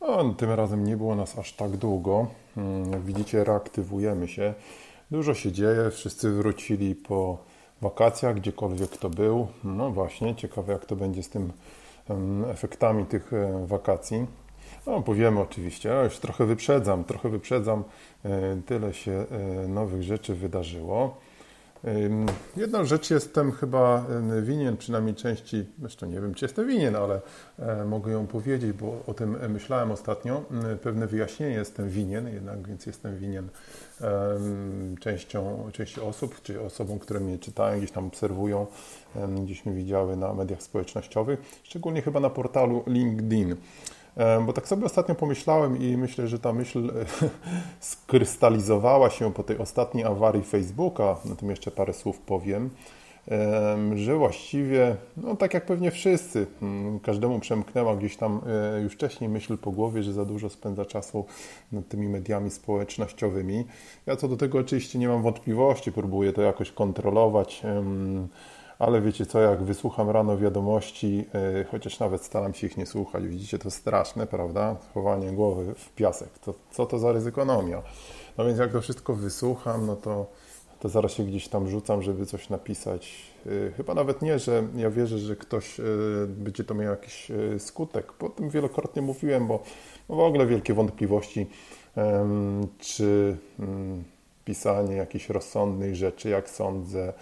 No, tym razem nie było nas aż tak długo. Mm, jak widzicie, reaktywujemy się. Dużo się dzieje, wszyscy wrócili po wakacjach, gdziekolwiek to był. No właśnie, ciekawe jak to będzie z tym efektami tych e, wakacji. No, powiemy oczywiście, ja już trochę wyprzedzam, trochę wyprzedzam. E, tyle się e, nowych rzeczy wydarzyło. Jedną rzecz jestem chyba winien, przynajmniej części, zresztą nie wiem, czy jestem winien, ale e, mogę ją powiedzieć, bo o tym myślałem ostatnio. Pewne wyjaśnienie jestem winien, jednak więc jestem winien częścią, części osób, czy osobom, które mnie czytają, gdzieś tam obserwują, gdzieś mnie widziały na mediach społecznościowych, szczególnie chyba na portalu LinkedIn. Bo tak sobie ostatnio pomyślałem i myślę, że ta myśl skrystalizowała się po tej ostatniej awarii Facebooka, na tym jeszcze parę słów powiem, że właściwie, no tak jak pewnie wszyscy, mm, każdemu przemknęła gdzieś tam e, już wcześniej myśl po głowie, że za dużo spędza czasu nad tymi mediami społecznościowymi. Ja co do tego oczywiście nie mam wątpliwości, próbuję to jakoś kontrolować ale wiecie co, jak wysłucham rano wiadomości, yy, chociaż nawet staram się ich nie słuchać, widzicie, to straszne, prawda? Chowanie głowy w piasek. To, co to za ryzykonomia? No więc jak to wszystko wysłucham, no to, to zaraz się gdzieś tam rzucam, żeby coś napisać. Yy, chyba nawet nie, że ja wierzę, że ktoś yy, będzie to miał jakiś skutek. Po tym wielokrotnie mówiłem, bo no w ogóle wielkie wątpliwości, czy mm, pisanie jakichś rozsądnych rzeczy, jak sądzę,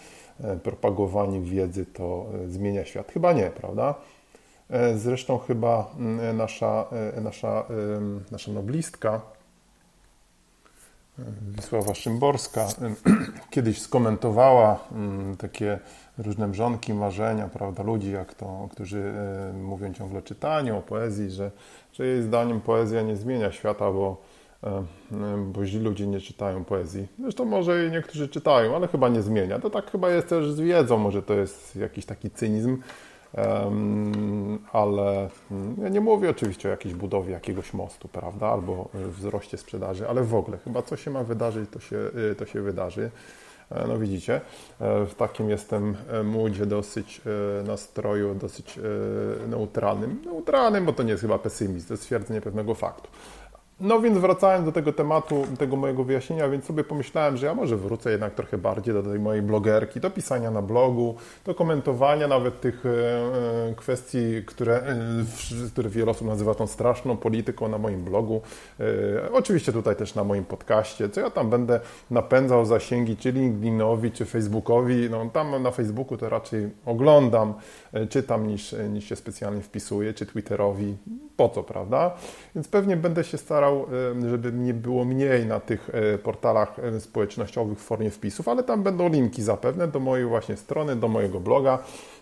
propagowanie wiedzy to e, zmienia świat? Chyba nie, prawda? E, zresztą chyba mm, nasza, nasza, nasza noblistka Wisława Szymborska kiedyś skomentowała mm, takie różne mrzonki, marzenia, prawda, ludzi, jak to, którzy mówią ciągle o czytaniu, o poezji, że, że jej zdaniem poezja nie zmienia świata, bo E, bo źli ludzie nie czytają poezji. Zresztą może i niektórzy czytają, ale chyba nie zmienia. To tak chyba jest też z wiedzą, może to jest jakiś taki cynizm, ale mm, ja nie mówię oczywiście o jakiejś budowie jakiegoś mostu, prawda, albo wzroście sprzedaży, ale w ogóle chyba co się ma wydarzyć, to się, to się wydarzy. E, no widzicie, e, w takim jestem moodzie dosyć nastroju, dosyć neutralnym. Neutralnym, bo to nie jest chyba pesymizm, to jest stwierdzenie pewnego faktu. No więc wracając do tego tematu, tego mojego wyjaśnienia, więc sobie pomyślałem, że ja może wrócę jednak trochę bardziej do tej mojej blogerki, do pisania na blogu, do komentowania nawet tych e, e, kwestii, które, e, które wiele osób nazywa tą straszną polityką na moim blogu. Oczywiście tutaj też na moim podcaście, co ja tam będę napędzał zasięgi, czy LinkedInowi, czy Facebookowi. No tam na Facebooku to raczej oglądam, czytam niż, niż się specjalnie wpisuję, czy Twitterowi. Po co, prawda? Więc pewnie będę się starał żeby nie było mniej na tych e, portalach społecznościowych w formie wpisów, ale tam będą linki zapewne do mojej właśnie strony, do mojego bloga.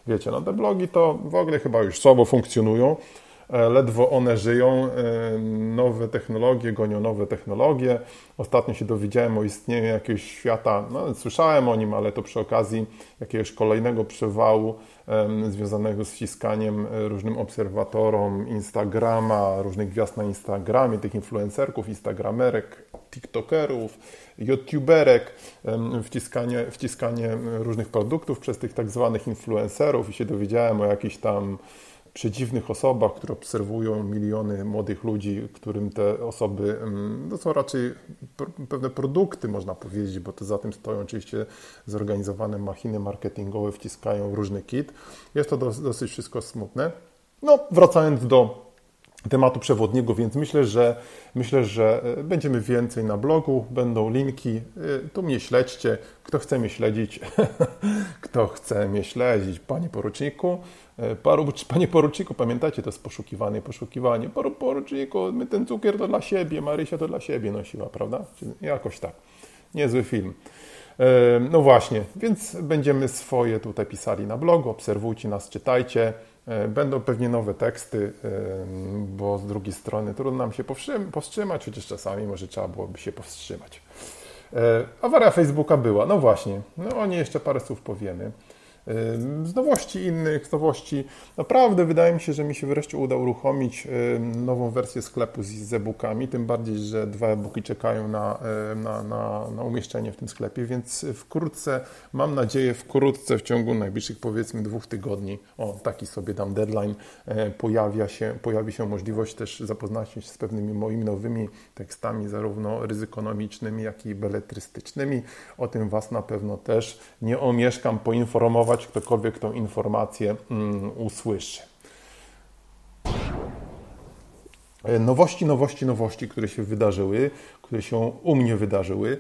Wiecie, no te blogi to w ogóle chyba już słabo funkcjonują. E, ledwo one żyją, e, nowe technologie gonią nowe technologie. Ostatnio się dowiedziałem o istnieniu jakiegoś świata, no, słyszałem o nim, ale to przy okazji jakiegoś kolejnego przewału związanego z wciskaniem e, różnym obserwatorom Instagrama, różnych gwiazd na Instagramie, tych influencerków, instagramerek, tiktokerów, youtuberek, wciskanie, wciskanie różnych produktów przez tych tak zwanych influencerów i się dowiedziałem o jakichś tam przedziwnych osobach, które obserwują miliony młodych ludzi, którym te osoby, mm, to są raczej pewne produkty, można powiedzieć, bo to za tym stoją oczywiście zorganizowane machiny marketingowe, wciskają różny kit. Jest to dosyć wszystko smutne. No, wracając do tematu przewodniego, więc myślę, że myślę, że e, będziemy więcej na blogu, będą linki. E, tu mnie śledźcie. Kto chce mnie śledzić, kto chce mnie śledzić, panie poruczniku. E, paru, panie poruczniku, pamiętacie, to jest poszukiwanie, poszukiwanie. Paru poruczniku, my ten cukier to dla siebie, Marysia to dla siebie nosiła, prawda? Jakoś tak. Niezły film. No właśnie, więc będziemy swoje tutaj pisali na blogu. Obserwujcie nas, czytajcie. E, będą pewnie nowe teksty, e, bo z drugiej strony trudno nam się powstrzymać, chociaż czasami może trzeba byłoby się powstrzymać. Awaria Facebooka była, no właśnie, no o niej jeszcze parę słów powiemy. Z nowości innych, z nowości, naprawdę wydaje mi się, że mi się wreszcie uda uruchomić nową wersję sklepu z e-bookami, tym bardziej, że dwa e-booki czekają na, na, na, na umieszczenie w tym sklepie, więc wkrótce, mam nadzieję, wkrótce w ciągu najbliższych powiedzmy dwóch tygodni, o taki sobie dam deadline, e, pojawia się, pojawi się możliwość też zapoznania się z pewnymi moimi nowymi tekstami, zarówno ryzykonomicznymi, jak i beletrystycznymi. O tym Was na pewno też nie omieszkam poinformować ktokolwiek tą informację mm, usłyszy. E, nowości, nowości, nowości, które się wydarzyły, które się u mnie wydarzyły.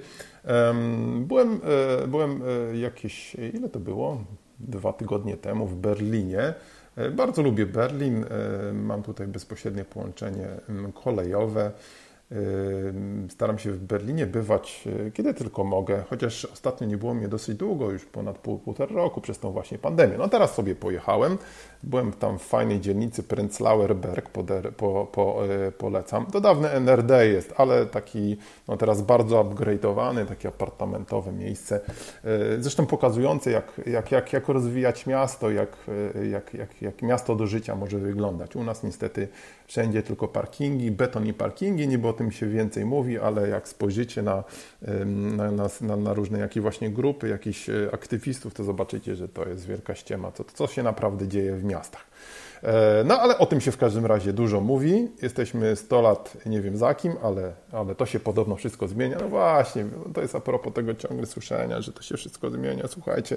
Byłem, e, byłem e, jakieś, ile to było? Dwa tygodnie temu w Berlinie. Bardzo lubię Berlin. Mam tutaj bezpośrednie połączenie mm, kolejowe. Staram się w Berlinie bywać, e, kiedy tylko mogę, chociaż ostatnio nie było mnie dosyć długo, już ponad pół, półtora roku przez tą właśnie pandemię. No teraz sobie pojechałem, byłem tam w fajnej dzielnicy Prenzlauer Berg, po, po, e, polecam. To dawne NRD jest, ale taki no teraz bardzo upgrade'owany, takie apartamentowe miejsce. E, zresztą pokazujące, jak, jak, jak, jak rozwijać miasto, jak, jak, jak, jak miasto do życia może wyglądać. U nas niestety wszędzie tylko parkingi, beton i parkingi, niby tym się więcej mówi, ale jak spojrzycie na, na, na, na różne jakie właśnie grupy, jakichś e, aktywistów, to zobaczycie, że to jest wielka ściema, co, co się naprawdę dzieje w miastach. E, no ale o tym się w każdym razie dużo mówi. Jesteśmy 100 lat, nie wiem za kim, ale, ale to się podobno wszystko zmienia. No właśnie, to jest a propos tego ciągle słyszenia, że to się wszystko zmienia. Słuchajcie,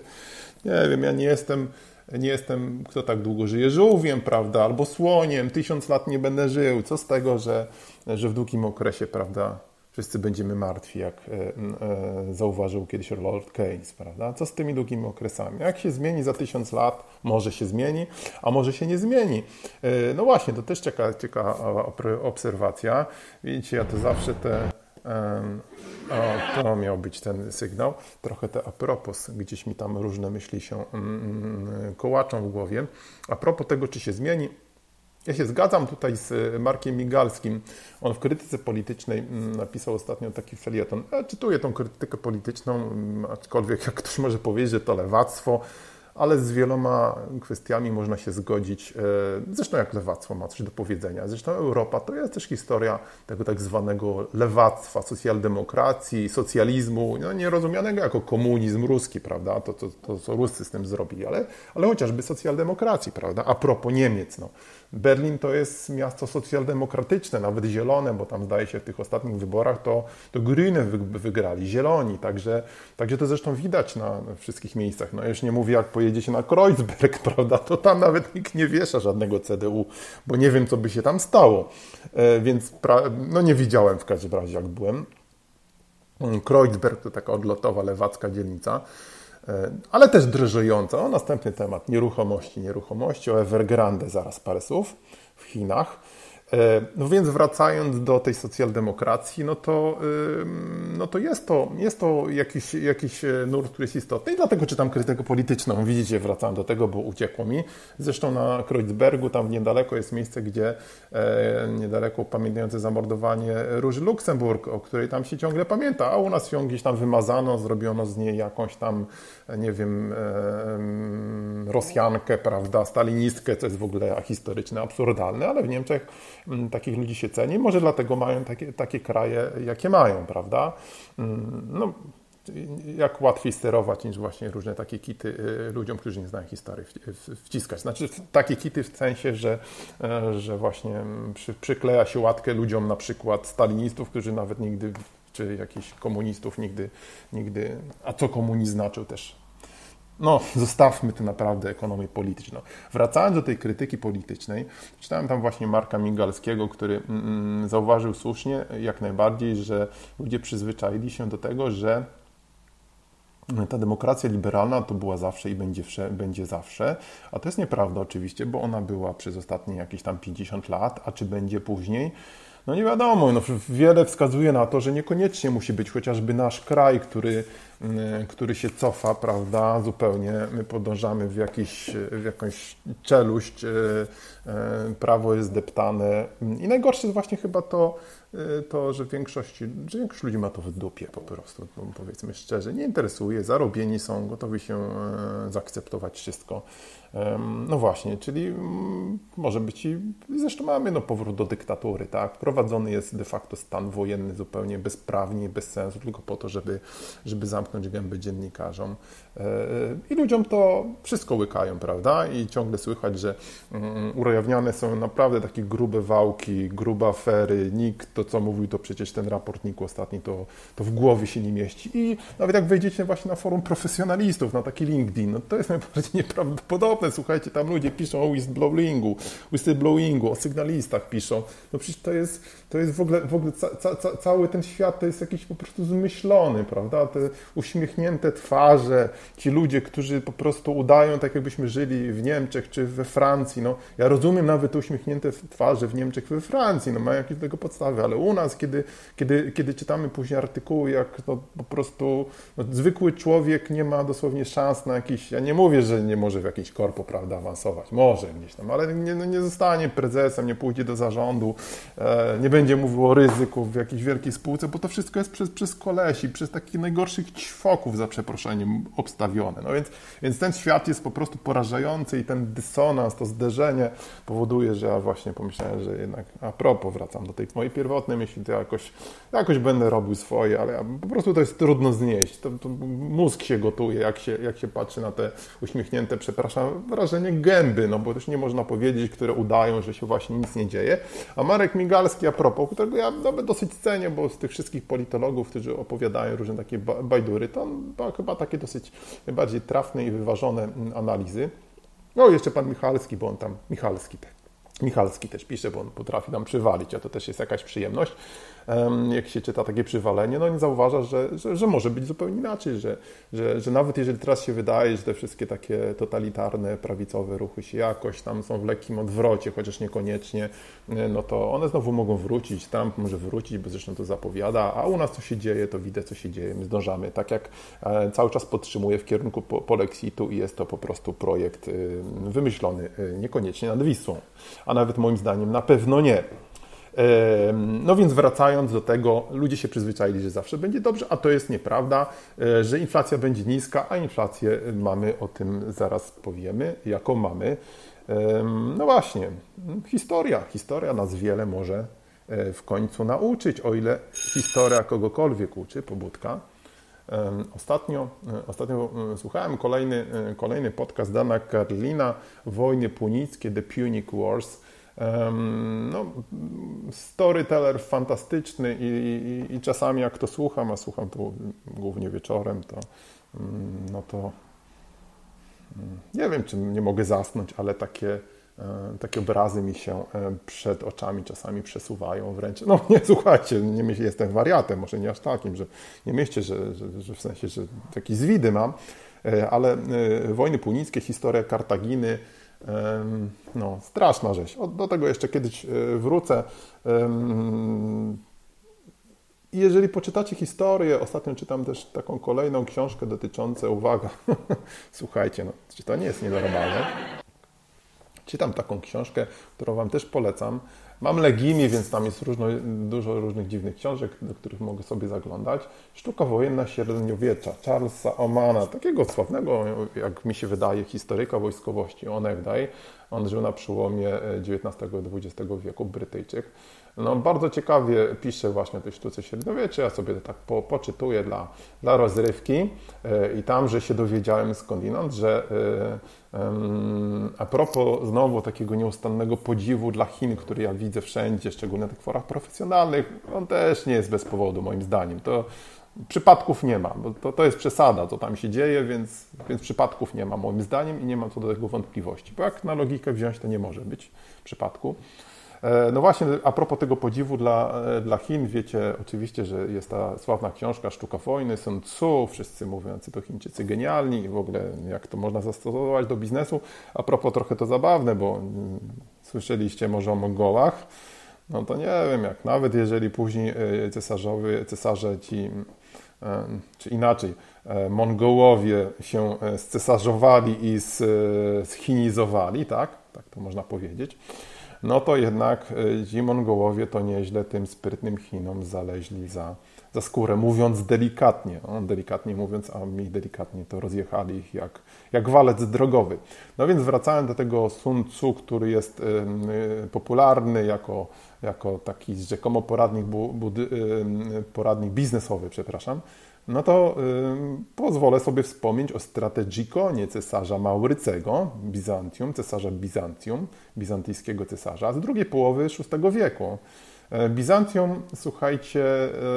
nie wiem, ja nie jestem nie jestem, kto tak długo żyje, żółwiem, prawda, albo słoniem, tysiąc lat nie będę żył. Co z tego, że, że w długim okresie, prawda, wszyscy będziemy martwi, jak e, e, zauważył kiedyś Lord Keynes, prawda? Co z tymi długimi okresami? Jak się zmieni za tysiąc lat, może się zmieni, a może się nie zmieni. E, no właśnie, to też ciekawa, ciekawa obserwacja. Widzicie, ja to zawsze te o, to miał być ten sygnał. Trochę te a propos, gdzieś mi tam różne myśli się mm, mm, kołaczą w głowie. A propos tego, czy się zmieni, ja się zgadzam tutaj z Markiem Migalskim. On w krytyce politycznej mm, napisał ostatnio taki felieton. Ja czytuję tą krytykę polityczną, aczkolwiek jak ktoś może powiedzieć, że to lewactwo, ale z wieloma kwestiami można się zgodzić. E, zresztą jak lewactwo ma coś do powiedzenia. Zresztą Europa to jest też historia tego tak zwanego lewactwa, socjaldemokracji, socjalizmu, no, nie rozumianego jako komunizm ruski, prawda? To, to, to co Ruscy z tym zrobili, ale, ale chociażby socjaldemokracji, prawda? A propos Niemiec, no. Berlin to jest miasto socjaldemokratyczne, nawet zielone, bo tam zdaje się w tych ostatnich wyborach to, to Grüne wygrali, zieloni, także, także to zresztą widać na, wszystkich miejscach. No już nie mówię, jak pojedziecie na Kreuzberg, prawda, to tam nawet nikt nie wiesza żadnego CDU, bo nie wiem, co by się tam stało, e, więc no nie widziałem w każdym razie, jak byłem. Kreuzberg to taka odlotowa lewacka dzielnica. E, ale też drżejąca. O następny temat nieruchomości, nieruchomości, o Evergrande zaraz parę słów w Chinach. E, no więc wracając do tej socjaldemokracji, no to, no to jest to, jest to jakiś, jakiś e, nurt, który jest istotny i dlatego czytam krytykę polityczną. Widzicie, wracam do tego, bo uciekło mi. Zresztą na Kreuzbergu, tam niedaleko jest miejsce, gdzie niedaleko pamiętające zamordowanie Róży Luksemburg, o której tam się ciągle pamięta, a u nas ją gdzieś tam wymazano, zrobiono z niej jakąś tam, nie wiem, Rosjankę, prawda, stalinistkę, co jest w ogóle historyczne, absurdalne, ale w Niemczech Mm, takich ludzi się ceni. Może dlatego mają takie, takie kraje, jakie mają, prawda? Mm, no, jak łatwiej sterować niż właśnie różne takie kity y, ludziom, którzy nie znają historii wciskać. Znaczy takie kity w sensie, że, e, że właśnie mm, przy, przykleja się łatkę ludziom na przykład stalinistów, którzy nawet nigdy, czy jakichś komunistów nigdy, nigdy, a co komunizm znaczył też no, zostawmy to naprawdę ekonomię polityczną. Wracając do tej krytyki politycznej, czytałem tam właśnie Marka Migalskiego, który mm, mm, zauważył słusznie, jak najbardziej, że ludzie przyzwyczaili się do tego, że ta demokracja liberalna to była zawsze i będzie, będzie zawsze, a to jest nieprawda oczywiście, bo ona była przez ostatnie jakieś tam 50 lat, a czy będzie później? No nie wiadomo, no wiele wskazuje na to, że niekoniecznie musi być chociażby nasz kraj, który, mm, który się cofa, prawda, zupełnie. My podążamy w, jakiś, w jakąś czeluść, e, e, prawo jest deptane. I najgorsze jest właśnie chyba to, to, że większość, że większość ludzi ma to w dupie po prostu, powiedzmy szczerze. Nie interesuje, zarobieni są, gotowi się e, zaakceptować wszystko. No właśnie, czyli mm, może być i zresztą mamy no, powrót do dyktatury, tak? Wprowadzony jest de facto stan wojenny zupełnie bezprawnie, bez sensu, tylko po to, żeby, żeby zamknąć gęby dziennikarzom. I ludziom to wszystko łykają, prawda? I ciągle słychać, że um, urajawniane są naprawdę takie grube wałki, grube afery. Nikt to, co mówił, to przecież ten raport NIK ostatni, to, to w głowie się nie mieści. I nawet jak wejdziecie właśnie na forum profesjonalistów, na taki LinkedIn, no to jest najbardziej nieprawdopodobne. Słuchajcie, tam ludzie piszą o whistleblowingu, whistleblowingu, o sygnalistach piszą. No przecież to jest, to jest w ogóle, w ogóle ca, ca, cały ten świat to jest jakiś po prostu zmyślony, prawda? Te uśmiechnięte twarze, ci ludzie, którzy po prostu udają tak, jakbyśmy żyli w Niemczech czy we Francji. No, ja rozumiem nawet uśmiechnięte twarze w Niemczech, we Francji, no mają jakieś do tego podstawy, ale u nas, kiedy, kiedy, kiedy czytamy później artykuły, jak no, po prostu no, zwykły człowiek nie ma dosłownie szans na jakiś, ja nie mówię, że nie może w jakiś korpo, prawda, awansować, może gdzieś tam, ale nie, no, nie zostanie prezesem, nie pójdzie do zarządu, e, nie będzie mówił o ryzyku w jakiejś wielkiej spółce, bo to wszystko jest przez, przez kolesi, przez takich najgorszych ćwoków, za przeproszeniem, obstawione. No więc, więc ten świat jest po prostu porażający i ten dysonans, to zderzenie powoduje, że ja właśnie pomyślałem, że jednak a propos wracam do tej mojej pierwotnej myśli, to jakoś, jakoś będę robił swoje, ale ja, po prostu to jest trudno znieść. To, to mózg się gotuje, jak się, jak się patrzy na te uśmiechnięte, przepraszam, wrażenie gęby, no bo też nie można powiedzieć, które udają, że się właśnie nic nie dzieje. A Marek Migalski, a propos, którego ja nawet dosyć cenię, bo z tych wszystkich politologów, którzy opowiadają różne takie bajdury, to on chyba takie dosyć bardziej trafne i wyważone mm, analizy. No jeszcze pan Michalski, bo on tam, Michalski. Michalski też pisze, bo on potrafi nam przywalić, a to też jest jakaś przyjemność jak się czyta takie przywalenie, no nie zauważa, że, że, że, może być zupełnie inaczej, że, że, że nawet jeżeli teraz się wydaje, że te wszystkie takie totalitarne, prawicowe ruchy się jakoś tam są w lekkim odwrocie, chociaż niekoniecznie, no to one znowu mogą wrócić, Trump może wrócić, bo zresztą to zapowiada, a u nas co się dzieje, to widać co się dzieje, my zdążamy, tak jak e, cały czas podtrzymuję w kierunku polexitu i jest to po prostu projekt y, wymyślony niekoniecznie nad Wisłą, a nawet moim zdaniem na pewno nie. No więc wracając do tego, ludzie się przyzwyczaili, że zawsze będzie dobrze, a to jest nieprawda, e, że inflacja będzie niska, a inflację mamy, o tym zaraz powiemy, jaką mamy. No właśnie, historia. Historia nas wiele może e, w końcu nauczyć, o ile historia kogokolwiek uczy, pobudka. Ostatnio, e, ostatnio słuchałem kolejny, kolejny podcast Dana Karlina, Wojny Punickie, The Punic Wars. No, storyteller fantastyczny i, i, i, czasami jak to słucham, a słucham to głównie wieczorem, to, mm, no to mm, nie wiem, czy nie mogę zasnąć, ale takie, e, takie obrazy mi się e, przed oczami czasami przesuwają wręcz. No nie, słuchajcie, nie myślę, jestem wariatem, może nie aż takim, że nie myślcie, że, że, że w sensie, że jakieś zwidy mam, e, ale wojny punickie, historia Kartaginy, no, straszna rzecz. Do tego jeszcze kiedyś e, wrócę. Jeżeli poczytacie historię, ostatnio czytam też taką kolejną książkę dotyczącą, uwaga, słuchajcie, no, czy to nie jest nienormalne? Czytam taką książkę, którą Wam też polecam. Mam Legimi, więc tam jest różno, dużo różnych dziwnych książek, do których mogę sobie zaglądać. Sztuka wojenna średniowiecza Charlesa Omana, takiego sławnego, jak mi się wydaje, historyka wojskowości, onegdaj. On żył na przełomie XIX i XX wieku, Brytyjczyk. No, bardzo ciekawie pisze właśnie o tej sztuce średniowiecza. Ja sobie tak po, poczytuję dla, dla rozrywki e, i tam, że się dowiedziałem skądinąd, że e, a propos znowu takiego nieustannego podziwu dla Chin, który ja widzę wszędzie, szczególnie na tych forach profesjonalnych, on też nie jest bez powodu moim zdaniem. To przypadków nie ma, bo to, to jest przesada, co tam się dzieje, więc, więc przypadków nie ma moim zdaniem i nie mam co do tego wątpliwości. Bo jak na logikę wziąć, to nie może być przypadku. E, no właśnie, a propos tego podziwu dla, e, dla Chin, wiecie oczywiście, że jest ta sławna książka Sztuka wojny, Sun Tzu, wszyscy mówiący to Chińczycy genialni i w ogóle jak to można zastosować do biznesu. A propos trochę to zabawne, bo mm, słyszeliście może o Mongołach, no to nie wiem, jak nawet jeżeli później e, cesarzowie, cesarze ci, czy inaczej, Mongołowie się scesarzowali i schinizowali, tak? Tak to można powiedzieć no to jednak ci Mongołowie to nieźle tym sprytnym Chinom zaleźli za, za skórę, mówiąc delikatnie. No, delikatnie mówiąc, a mi delikatnie to rozjechali ich jak, jak walec drogowy. No więc wracając do tego Sun Tzu, który jest y, popularny jako, jako taki rzekomo poradnik, bu, budy, poradnik biznesowy, przepraszam, no to pozwolę sobie wspomnieć o strategikonie cesarza Maurycego, Bizantium, cesarza Bizancjum, bizantyjskiego cesarza z drugiej połowy VI wieku. E, Bizancjum, słuchajcie,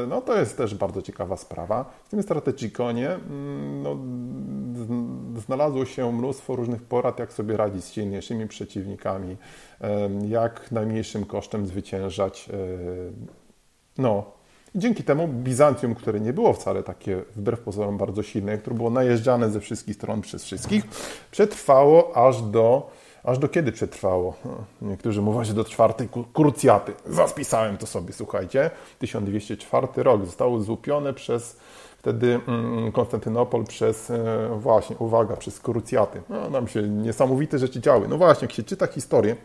e, no to jest też bardzo ciekawa sprawa. W tym strategikonie mm, no, znalazło się mnóstwo różnych porad, jak sobie radzić z silniejszymi przeciwnikami, e, jak najmniejszym kosztem zwyciężać no, Dzięki temu Bizancjum, które nie było wcale takie wbrew pozorom bardzo silne, które było najeżdżane ze wszystkich stron przez wszystkich, przetrwało aż do Aż do kiedy przetrwało? No, niektórzy mówią, że do czwartej krucjaty. Zaspisałem to sobie, słuchajcie. 1204 rok zostało złupione przez wtedy mm, Konstantynopol przez, e, właśnie, uwaga, przez krucjaty. No, nam się niesamowite rzeczy działy. No właśnie, jak się czyta historię,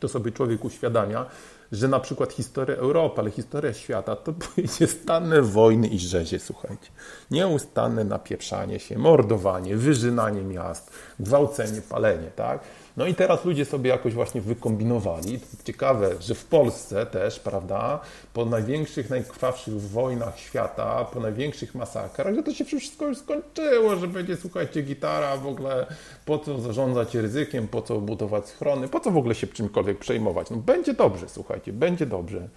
to sobie człowiek uświadamia, że na przykład historia Europy, ale historia świata to stane wojny i rzezie, słuchajcie. Nieustanne napieprzanie się, mordowanie, wyżynanie miast, gwałcenie, palenie, tak? No i teraz ludzie sobie jakoś właśnie wykombinowali. Ciekawe, że w Polsce też, prawda, po największych, najkrwawszych wojnach świata, po największych masakrach, że to się wszystko już skończyło, że będzie, słuchajcie, gitara, w ogóle po co zarządzać ryzykiem, po co budować schrony, po co w ogóle się czymkolwiek przejmować. No będzie dobrze, słuchajcie, będzie dobrze.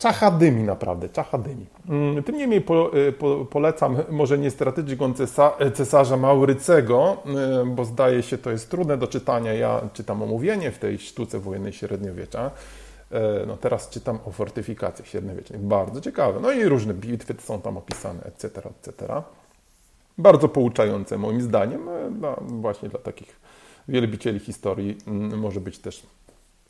Czacha dymi naprawdę, czacha dymi. Mm, tym niemniej po, y, po, polecam może nie strategiką cesarza Maurycego, y, bo zdaje się to jest trudne do czytania. Ja czytam omówienie w tej sztuce wojennej średniowiecza. Y, no teraz czytam o fortyfikacjach średniowiecznych. Bardzo ciekawe. No i różne bitwy są tam opisane, etc., etc. Bardzo pouczające moim zdaniem. Dla, właśnie dla takich wielbicieli historii może być też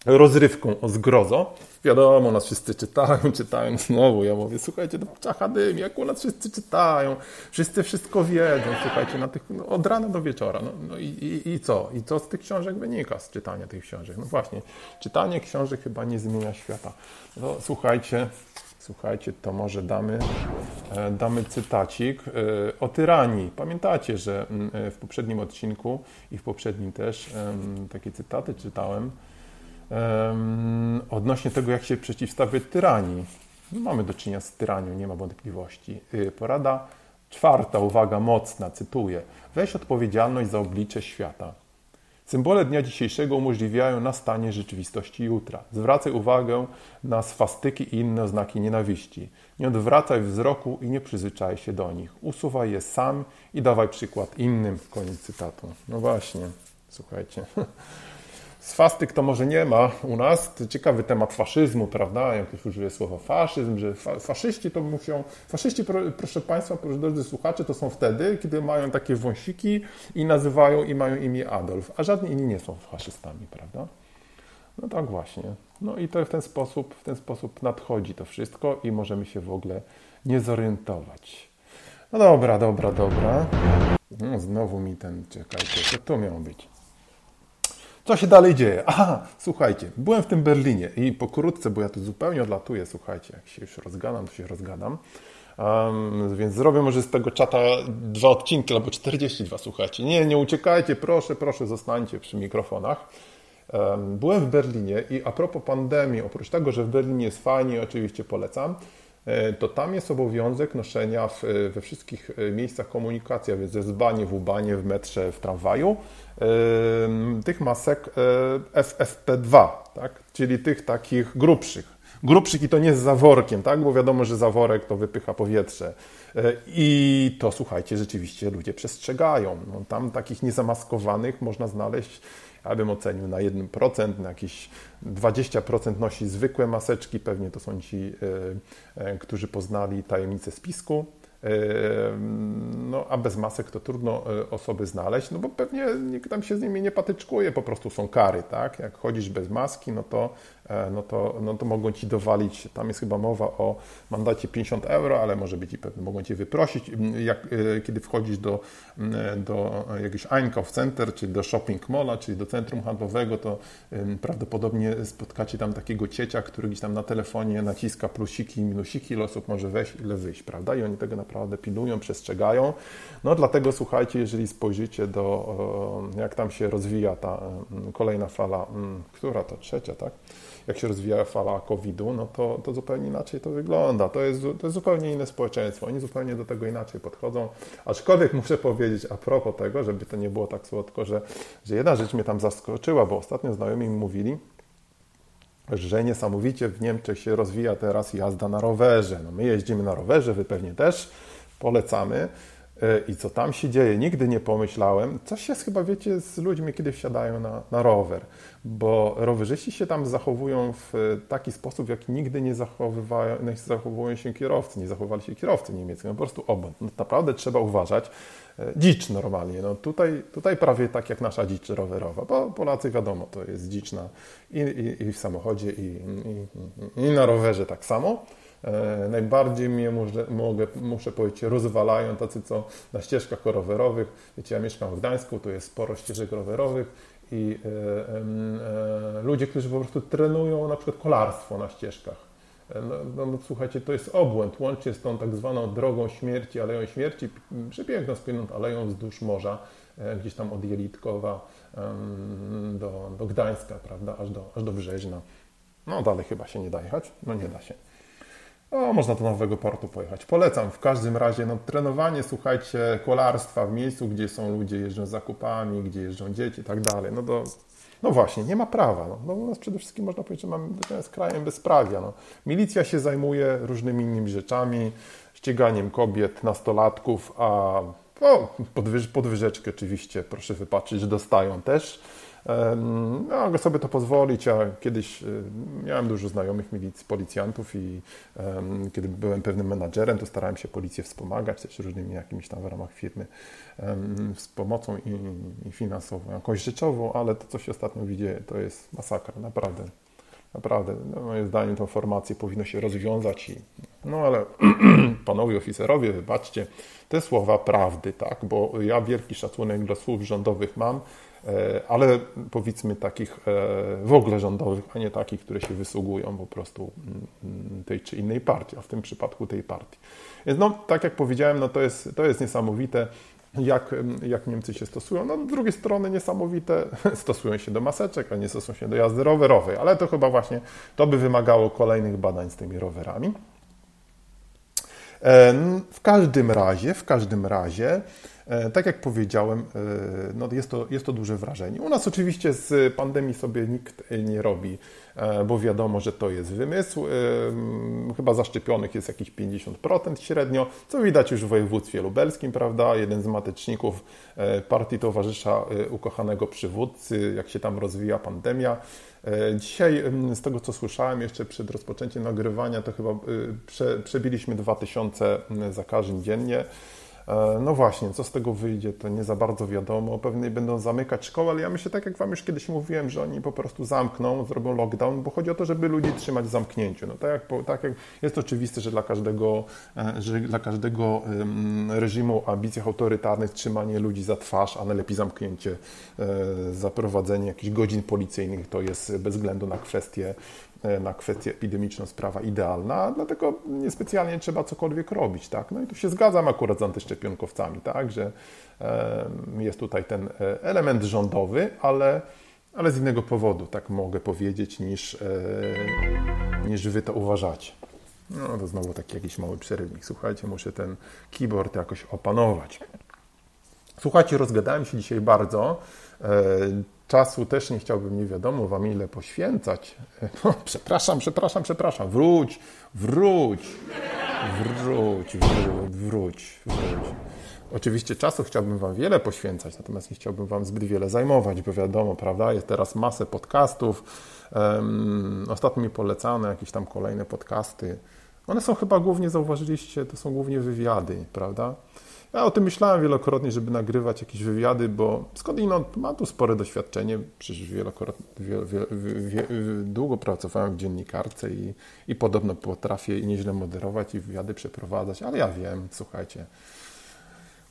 rozrywką o zgrozo. Wiadomo, nas wszyscy czytają, czytają znowu. Ja mówię, słuchajcie, to czacha dym, jak u nas wszyscy czytają, wszyscy wszystko wiedzą, słuchajcie, na tych, no, od rana do wieczora. No, no i, i, i, co? I co z tych książek wynika, z czytania tych książek? No właśnie, czytanie książek chyba nie zmienia świata. No, słuchajcie, słuchajcie, to może damy, e, damy cytacik e, o tyranii. Pamiętacie, że mm, e, w poprzednim odcinku i w poprzednim też takie cytaty czytałem, odnośnie tego, jak się przeciwstawiać tyranii. Mamy do czynienia z tyranią, nie ma wątpliwości. Y, porada czwarta, uwaga mocna, cytuję. Weź odpowiedzialność za oblicze świata. Symbole dnia dzisiejszego umożliwiają nastanie rzeczywistości jutra. Zwracaj uwagę na swastyki i inne znaki nienawiści. Nie odwracaj wzroku i nie przyzwyczaj się do nich. Usuwaj je sam i dawaj przykład innym. Koniec cytatu. No właśnie, słuchajcie. Swastyk to może nie ma u nas. To ciekawy temat faszyzmu, prawda? Jak ktoś użyje słowa faszyzm, że fa faszyści to muszą. Faszyści, proszę Państwa, proszę drodzy słuchacze, to są wtedy, kiedy mają takie wąsiki i nazywają i mają imię Adolf, a żadni inni nie są faszystami, prawda? No tak właśnie. No i to w ten sposób, w ten sposób nadchodzi to wszystko i możemy się w ogóle nie zorientować. No dobra, dobra, dobra. No, znowu mi ten, czekajcie, to tu miał być. Co się dalej dzieje? Aha, słuchajcie, byłem w tym Berlinie i pokrótce, bo ja tu zupełnie odlatuję, słuchajcie, jak się już rozgadam, to się rozgadam. Um, więc zrobię może z tego czata dwa odcinki albo 42, słuchajcie. Nie, nie uciekajcie, proszę, proszę, zostańcie przy mikrofonach. Um, byłem w Berlinie i a propos pandemii, oprócz tego, że w Berlinie jest fajnie, oczywiście polecam, to tam jest obowiązek noszenia w, we wszystkich e, miejscach komunikacji, a więc w zbanie, w ubanie, w metrze, w tramwaju, tych masek e, FFP2, tak? czyli tych takich grubszych. Grubszych i to nie z zaworkiem, tak? bo wiadomo, że zaworek to wypycha powietrze. E, I to słuchajcie, rzeczywiście ludzie przestrzegają. No, tam takich niezamaskowanych można znaleźć, ja bym ocenił na 1%, na jakieś 20% nosi zwykłe maseczki, pewnie to są ci, e, którzy poznali tajemnicę spisku no, a bez masek to trudno e, osoby znaleźć, no bo pewnie nikt tam się z nimi nie patyczkuje, po prostu są kary, tak? Jak chodzisz bez maski, no to e, no to, no to mogą Ci dowalić, tam jest chyba mowa o mandacie 50 euro, ale może być i pewnie mogą Cię wyprosić, jak, e, kiedy wchodzisz do, do jakiegoś Einkauf Center, czyli do shopping malla, czyli do centrum handlowego, to prawdopodobnie spotkacie tam takiego ciecia, który gdzieś tam na telefonie naciska plusiki i minusiki, ile osób może wejść, ile wyjść, prawda? I oni tego naprawdę pilnują, przestrzegają. No dlatego słuchajcie, jeżeli spojrzycie do, jak tam się rozwija ta kolejna fala, która to trzecia, tak? Jak się rozwija fala COVID-u, no to, to zupełnie inaczej to wygląda. To jest, to jest zupełnie inne społeczeństwo. Oni zupełnie do tego inaczej podchodzą. Aczkolwiek muszę powiedzieć a propos tego, żeby to nie było tak słodko, że, że jedna rzecz mnie tam zaskoczyła, bo ostatnio znajomi mi mówili, że niesamowicie w Niemczech się rozwija teraz jazda na rowerze. No my jeździmy na rowerze, wy pewnie też polecamy. E, I co tam się dzieje? Nigdy nie pomyślałem. Coś jest chyba, wiecie, z ludźmi, kiedy wsiadają na, na rower, bo rowerzyści się tam zachowują w taki sposób, w jaki nigdy nie, nie zachowują się kierowcy, nie zachowali się kierowcy niemieccy. No po prostu obłęd. No, naprawdę trzeba uważać. E, dzicz normalnie. No tutaj, tutaj prawie tak jak nasza dzicz rowerowa, bo Polacy wiadomo, to jest dzicz na, i, i, i w samochodzie, i, i na rowerze tak samo. E, najbardziej mnie muszę, mogę, muszę powiedzieć rozwalają tacy, co na ścieżkach rowerowych. Wiecie, ja mieszkam w Gdańsku, tu jest sporo ścieżek rowerowych i e, e, ludzie, którzy po prostu trenują na przykład kolarstwo na ścieżkach. E, no, no, no, słuchajcie, to jest obłęd, łącznie z tą tak zwaną drogą śmierci, aleją śmierci, przepiękną, spłynną aleją wzdłuż morza, e, gdzieś tam od Jelitkowa do, do Gdańska, prawda, aż do, aż do Wrzeźna. No dalej chyba się nie da jechać, no nie da się. O, można do Nowego Portu pojechać. Polecam w każdym razie. No, trenowanie, słuchajcie, kolarstwa w miejscu, gdzie są ludzie, jeżdżą zakupami, gdzie jeżdżą dzieci i tak dalej. No, do, no właśnie, nie ma prawa. No, no u nas przede wszystkim można powiedzieć, że mamy z krajem bezprawia. No. Milicja się zajmuje różnymi innymi rzeczami, ściganiem kobiet, nastolatków, a o, podwyż, podwyżeczkę oczywiście, proszę wypatrzyć, że dostają też. Mogę sobie to pozwolić. Ja kiedyś miałem dużo znajomych policjantów i kiedy byłem pewnym menadżerem, to starałem się policję wspomagać też różnymi jakimiś tam w ramach firmy z pomocą i, i finansową, jakąś rzeczową, ale to, co się ostatnio widzi, to jest masakra, naprawdę. Naprawdę, no, moim zdaniem tą formację powinno się rozwiązać i, no ale panowie oficerowie, wybaczcie, te słowa prawdy, tak, bo ja wielki szacunek dla słów rządowych mam, E, ale powiedzmy takich e, w ogóle rządowych, a nie takich, które się wysługują po prostu mm, tej czy innej partii, a w tym przypadku tej partii. Więc no, tak jak powiedziałem, no to jest, to jest niesamowite, jak, jak Niemcy się stosują. No, z drugiej strony niesamowite, stosują się do maseczek, a nie stosują się do jazdy rowerowej, ale to chyba właśnie, to by wymagało kolejnych badań z tymi rowerami. E, w każdym razie, w każdym razie, tak jak powiedziałem, e, no jest, to, jest to duże wrażenie. U nas oczywiście z pandemii sobie nikt nie robi, e, bo wiadomo, że to jest wymysł. Chyba zaszczepionych jest jakieś 50% średnio, co widać już w województwie lubelskim, prawda? Jeden z mateczników partii towarzysza ukochanego przywódcy, jak się tam rozwija pandemia. Dzisiaj, z tego co słyszałem jeszcze przed rozpoczęciem nagrywania, to chyba prze, przebiliśmy 2000 zakażeń dziennie. E, no właśnie, co z tego wyjdzie, to nie za bardzo wiadomo. Pewnie będą zamykać szkoły, ale ja myślę, tak jak Wam już kiedyś mówiłem, że oni po prostu zamkną, zrobią lockdown, bo chodzi o to, żeby ludzi trzymać w zamknięciu. No tak jak, tak jak jest oczywiste, że dla każdego, e, że dla każdego reżimu ambicjach autorytarnych trzymanie ludzi za twarz, a najlepiej zamknięcie, e, zaprowadzenie jakichś godzin policyjnych to jest bez względu na kwestie na kwestię epidemiczną sprawa idealna, dlatego niespecjalnie trzeba cokolwiek robić. Tak? No i tu się zgadzam akurat z antyszczepionkowcami, tak? że jest tutaj ten e, element rządowy, ale, ale z innego powodu, tak mogę powiedzieć, niż, e, niż wy to uważacie. No to znowu taki jakiś mały przerywnik. Słuchajcie, muszę ten keyboard jakoś opanować. Słuchajcie, rozgadałem się dzisiaj bardzo. Czasu też nie chciałbym nie wiadomo wam ile poświęcać. No, przepraszam, przepraszam, przepraszam. Wróć, wróć, wróć, wróć, wróć, wróć. Oczywiście czasu chciałbym wam wiele poświęcać, natomiast nie chciałbym wam zbyt wiele zajmować, bo wiadomo, prawda, jest teraz masę podcastów. Um, ostatnio mi polecane jakieś tam kolejne podcasty. One są chyba głównie, zauważyliście, to są głównie wywiady, prawda? Ja o tym myślałem wielokrotnie, żeby nagrywać jakieś wywiady, bo skądinąd mam tu spore doświadczenie, przecież wielokrotnie, wie, wie, wie, długo pracowałem w dziennikarce i, i podobno potrafię i nieźle moderować i wywiady przeprowadzać, ale ja wiem, słuchajcie,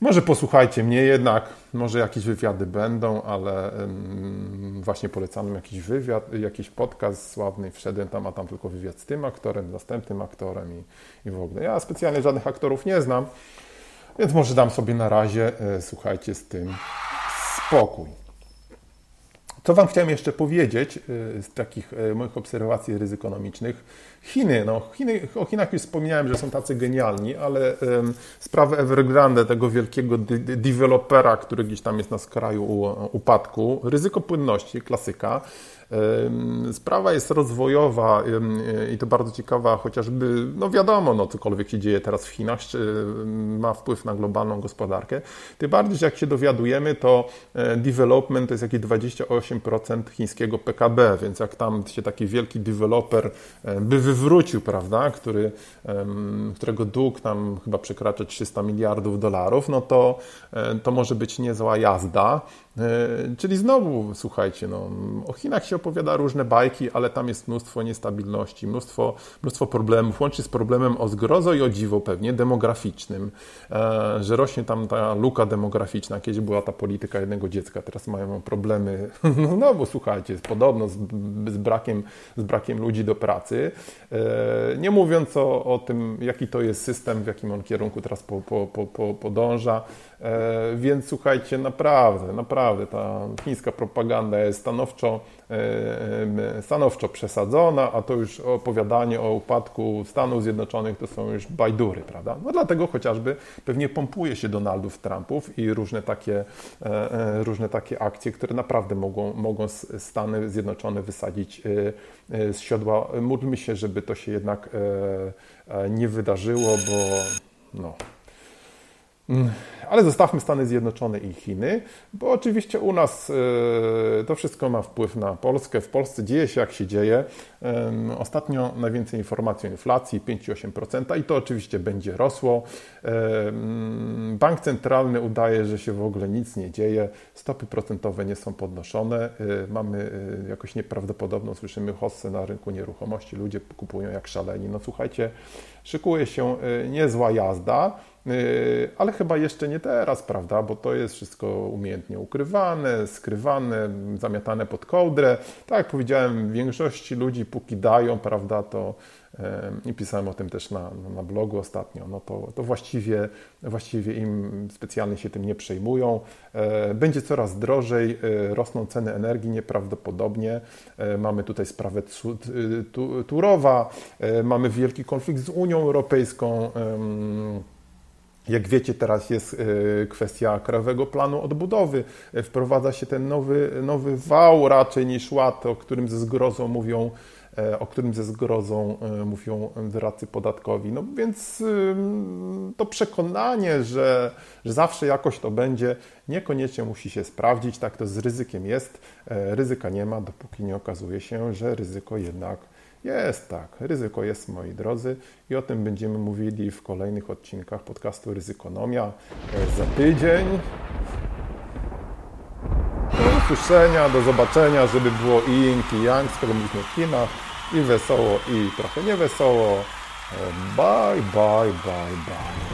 może posłuchajcie mnie jednak, może jakieś wywiady będą, ale właśnie polecam jakiś wywiad, jakiś podcast sławny, wszedłem tam, a tam tylko wywiad z tym aktorem, następnym aktorem i, i w ogóle. Ja specjalnie żadnych aktorów nie znam, więc może dam sobie na razie, e, słuchajcie, z tym spokój. Co Wam chciałem jeszcze powiedzieć e, z takich e, moich obserwacji ryzykonomicznych. Chiny, no Chiny, o Chinach już wspomniałem, że są tacy genialni, ale um, sprawę Evergrande, tego wielkiego dewelopera, który gdzieś tam jest na skraju upadku, ryzyko płynności, klasyka, Sprawa jest rozwojowa i to bardzo ciekawa, chociażby, no wiadomo, no cokolwiek się dzieje teraz w Chinach, ma wpływ na globalną gospodarkę. Tym bardziej, że jak się dowiadujemy, to e, development to jest jakieś 28% chińskiego PKB, więc jak tam się taki wielki deweloper e, by wywrócił, prawda, który, którego dług tam chyba przekracza 300 miliardów dolarów, no to, e, to może być niezła jazda. E, czyli znowu, słuchajcie, no, o Chinach się opowiada różne bajki, ale tam jest mnóstwo niestabilności, mnóstwo, mnóstwo problemów, łącznie z problemem o zgrozo i o dziwo pewnie demograficznym, e, że rośnie tam ta luka demograficzna. Kiedyś była ta polityka jednego dziecka, teraz mają problemy, no znowu, słuchajcie, podobno z, z, brakiem, z brakiem ludzi do pracy. E, nie mówiąc o, o tym, jaki to jest system, w jakim on kierunku teraz po, po, po, po podąża. Więc słuchajcie, naprawdę, naprawdę ta chińska propaganda jest stanowczo, e, e, stanowczo przesadzona, a to już opowiadanie o upadku Stanów Zjednoczonych to są już bajdury, prawda? No dlatego chociażby pewnie pompuje się Donaldów Trumpów i różne takie, e, różne takie akcje, które naprawdę mogą, mogą Stany Zjednoczone wysadzić z siodła. Módlmy się, żeby to się jednak nie wydarzyło, bo no, ale zostawmy Stany Zjednoczone i Chiny, bo oczywiście u nas e, to wszystko ma wpływ na Polskę. W Polsce dzieje się jak się dzieje. Ostatnio najwięcej informacji o inflacji 5,8% i to oczywiście będzie rosło. Bank centralny udaje, że się w ogóle nic nie dzieje. Stopy procentowe nie są podnoszone. E, mamy e, jakoś nieprawdopodobną, słyszymy hossę na rynku nieruchomości. Ludzie kupują jak szaleni. No słuchajcie, szykuje się niezła jazda. Yy, ale chyba jeszcze nie teraz, prawda? Bo to jest wszystko umiejętnie ukrywane, skrywane, zamiatane pod kołdrę. Tak jak powiedziałem, większości ludzi póki dają, prawda, to yy, i pisałem o tym też na, na blogu ostatnio, no to, to właściwie, właściwie im specjalnie się tym nie przejmują. Yy, będzie coraz drożej, rosną ceny energii nieprawdopodobnie. Mamy tutaj sprawę Turowa, mamy wielki konflikt z Unią Europejską. Jak wiecie, teraz jest e, kwestia Krajowego Planu Odbudowy. E, wprowadza się ten nowy, nowy wał raczej niż ład, o którym ze zgrozą mówią e, o którym ze zgrozą mówią wyradcy podatkowi. No więc to przekonanie, że, że zawsze jakoś to będzie, niekoniecznie musi się sprawdzić. Tak to z ryzykiem jest. Ryzyka nie ma, dopóki nie okazuje się, że ryzyko jednak jest tak, ryzyko jest, moi drodzy, i o tym będziemy mówili w kolejnych odcinkach podcastu Ryzykonomia e, za tydzień. Do usłyszenia, do zobaczenia, żeby było i yin, i yang, skoro mówiliśmy o kinach, i wesoło, i trochę niewesoło. E, bye, bye, bye, bye.